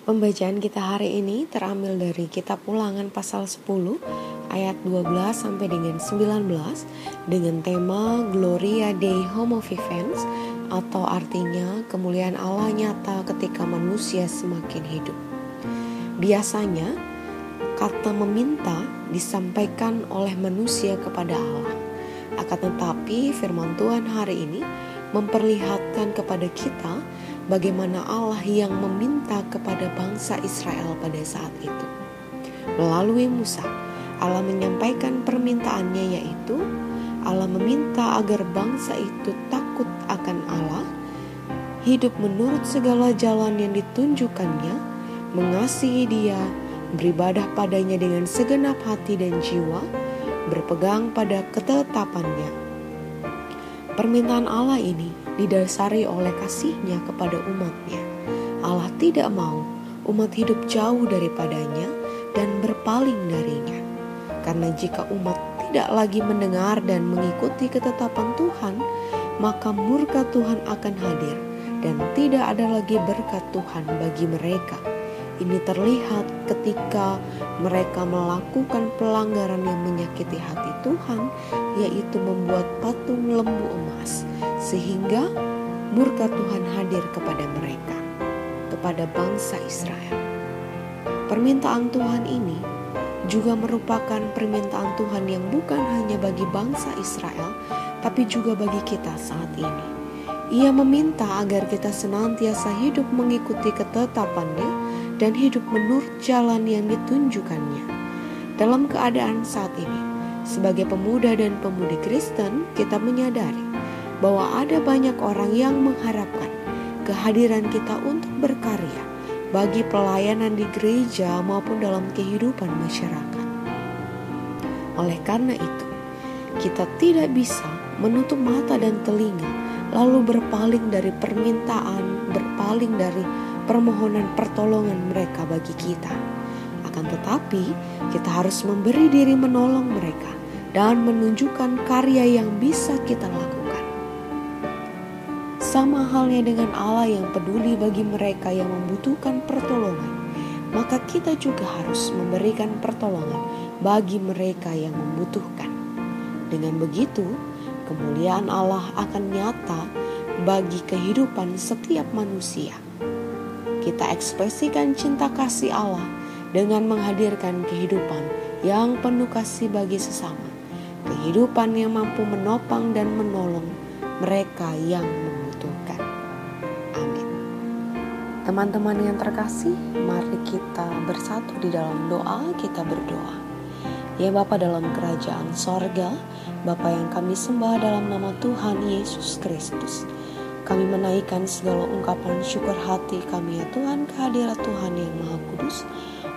Pembacaan kita hari ini terambil dari kitab Ulangan pasal 10 ayat 12 sampai dengan 19 dengan tema Gloria Dei Homo Vivens atau artinya kemuliaan Allah nyata ketika manusia semakin hidup. Biasanya kata meminta disampaikan oleh manusia kepada Allah. Akan tetapi firman Tuhan hari ini memperlihatkan kepada kita bagaimana Allah yang meminta kepada bangsa Israel pada saat itu. Melalui Musa, Allah menyampaikan permintaannya yaitu Allah meminta agar bangsa itu takut akan Allah, hidup menurut segala jalan yang ditunjukkannya, mengasihi Dia, beribadah padanya dengan segenap hati dan jiwa, berpegang pada ketetapannya. Permintaan Allah ini didasari oleh kasihnya kepada umatnya. Allah tidak mau umat hidup jauh daripadanya dan berpaling darinya. Karena jika umat tidak lagi mendengar dan mengikuti ketetapan Tuhan, maka murka Tuhan akan hadir dan tidak ada lagi berkat Tuhan bagi mereka. Ini terlihat ketika mereka melakukan pelanggaran yang menyakiti hati Tuhan, yaitu membuat patung lembu emas, sehingga murka Tuhan hadir kepada mereka, kepada bangsa Israel. Permintaan Tuhan ini juga merupakan permintaan Tuhan yang bukan hanya bagi bangsa Israel, tapi juga bagi kita saat ini. Ia meminta agar kita senantiasa hidup mengikuti ketetapannya dan hidup menurut jalan yang ditunjukkannya. Dalam keadaan saat ini, sebagai pemuda dan pemudi Kristen, kita menyadari bahwa ada banyak orang yang mengharapkan kehadiran kita untuk berkarya bagi pelayanan di gereja maupun dalam kehidupan masyarakat. Oleh karena itu, kita tidak bisa menutup mata dan telinga lalu berpaling dari permintaan, berpaling dari permohonan pertolongan mereka bagi kita. Akan tetapi, kita harus memberi diri menolong mereka dan menunjukkan karya yang bisa kita lakukan. Sama halnya dengan Allah yang peduli bagi mereka yang membutuhkan pertolongan, maka kita juga harus memberikan pertolongan bagi mereka yang membutuhkan. Dengan begitu, kemuliaan Allah akan nyata bagi kehidupan setiap manusia kita ekspresikan cinta kasih Allah dengan menghadirkan kehidupan yang penuh kasih bagi sesama, kehidupan yang mampu menopang dan menolong mereka yang Teman-teman yang terkasih, mari kita bersatu di dalam doa, kita berdoa. Ya Bapa dalam kerajaan sorga, Bapa yang kami sembah dalam nama Tuhan Yesus Kristus. Kami menaikkan segala ungkapan syukur hati kami ya Tuhan kehadirat Tuhan yang Maha Kudus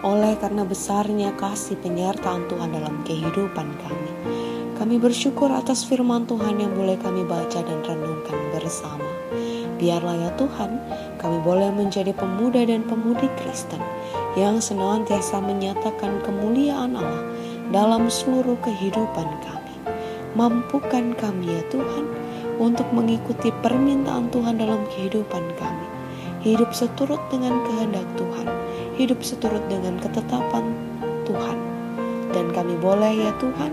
oleh karena besarnya kasih penyertaan Tuhan dalam kehidupan kami. Kami bersyukur atas firman Tuhan yang boleh kami baca dan renungkan bersama. Biarlah ya Tuhan, kami boleh menjadi pemuda dan pemudi Kristen yang senantiasa menyatakan kemuliaan Allah dalam seluruh kehidupan kami. Mampukan kami ya Tuhan, untuk mengikuti permintaan Tuhan dalam kehidupan kami. Hidup seturut dengan kehendak Tuhan, hidup seturut dengan ketetapan Tuhan. Dan kami boleh ya Tuhan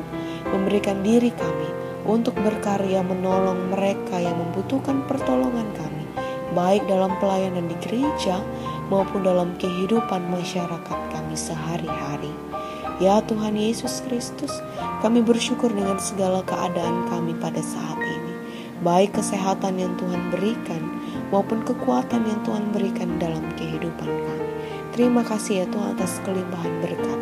memberikan diri kami untuk berkarya menolong mereka yang membutuhkan pertolongan kami, baik dalam pelayanan di gereja maupun dalam kehidupan masyarakat kami sehari-hari. Ya Tuhan Yesus Kristus, kami bersyukur dengan segala keadaan kami pada saat ini baik kesehatan yang Tuhan berikan maupun kekuatan yang Tuhan berikan dalam kehidupan kami. Terima kasih ya Tuhan atas kelimpahan berkat.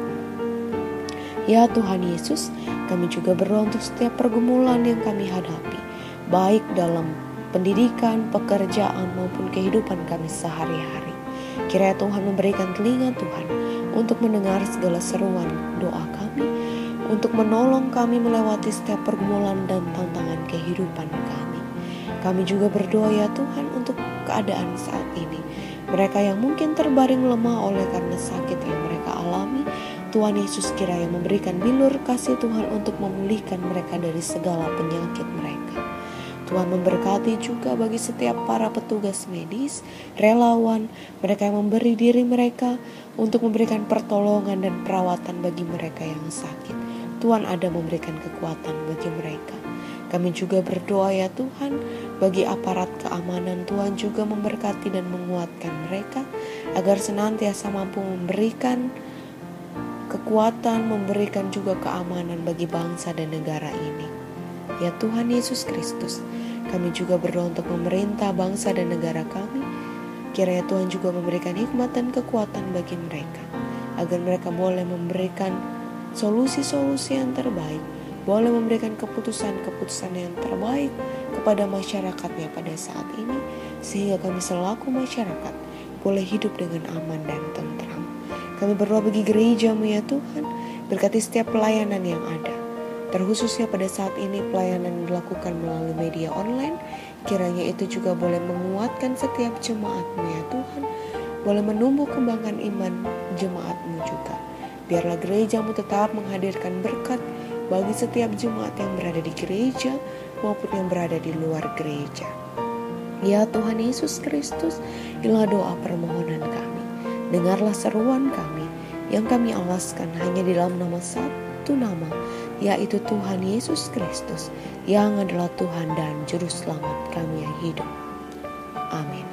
Ya Tuhan Yesus, kami juga berdoa untuk setiap pergumulan yang kami hadapi, baik dalam pendidikan, pekerjaan maupun kehidupan kami sehari-hari. Kiranya Tuhan memberikan telinga Tuhan untuk mendengar segala seruan doa kami, untuk menolong kami melewati setiap pergumulan dan tantangan kehidupan kami. Kami juga berdoa ya Tuhan untuk keadaan saat ini. Mereka yang mungkin terbaring lemah oleh karena sakit yang mereka alami, Tuhan Yesus kiranya memberikan bilur kasih Tuhan untuk memulihkan mereka dari segala penyakit mereka. Tuhan memberkati juga bagi setiap para petugas medis, relawan, mereka yang memberi diri mereka untuk memberikan pertolongan dan perawatan bagi mereka yang sakit. Tuhan ada memberikan kekuatan bagi mereka. Kami juga berdoa ya Tuhan, bagi aparat keamanan Tuhan juga memberkati dan menguatkan mereka agar senantiasa mampu memberikan kekuatan, memberikan juga keamanan bagi bangsa dan negara ini. Ya Tuhan Yesus Kristus, kami juga berdoa untuk pemerintah, bangsa, dan negara kami. Kiranya Tuhan juga memberikan hikmat dan kekuatan bagi mereka, agar mereka boleh memberikan solusi-solusi yang terbaik, boleh memberikan keputusan-keputusan yang terbaik kepada masyarakatnya pada saat ini, sehingga kami selaku masyarakat boleh hidup dengan aman dan tentram. Kami berdoa bagi gerejamu ya Tuhan, berkati setiap pelayanan yang ada Terkhususnya pada saat ini pelayanan dilakukan melalui media online, kiranya itu juga boleh menguatkan setiap jemaatmu ya Tuhan, boleh menumbuh kembangkan iman jemaatmu juga. Biarlah gerejamu tetap menghadirkan berkat bagi setiap jemaat yang berada di gereja maupun yang berada di luar gereja. Ya Tuhan Yesus Kristus, inilah doa permohonan kami. Dengarlah seruan kami yang kami alaskan hanya di dalam nama satu satu nama, yaitu Tuhan Yesus Kristus, yang adalah Tuhan dan Juru Selamat kami yang hidup. Amin.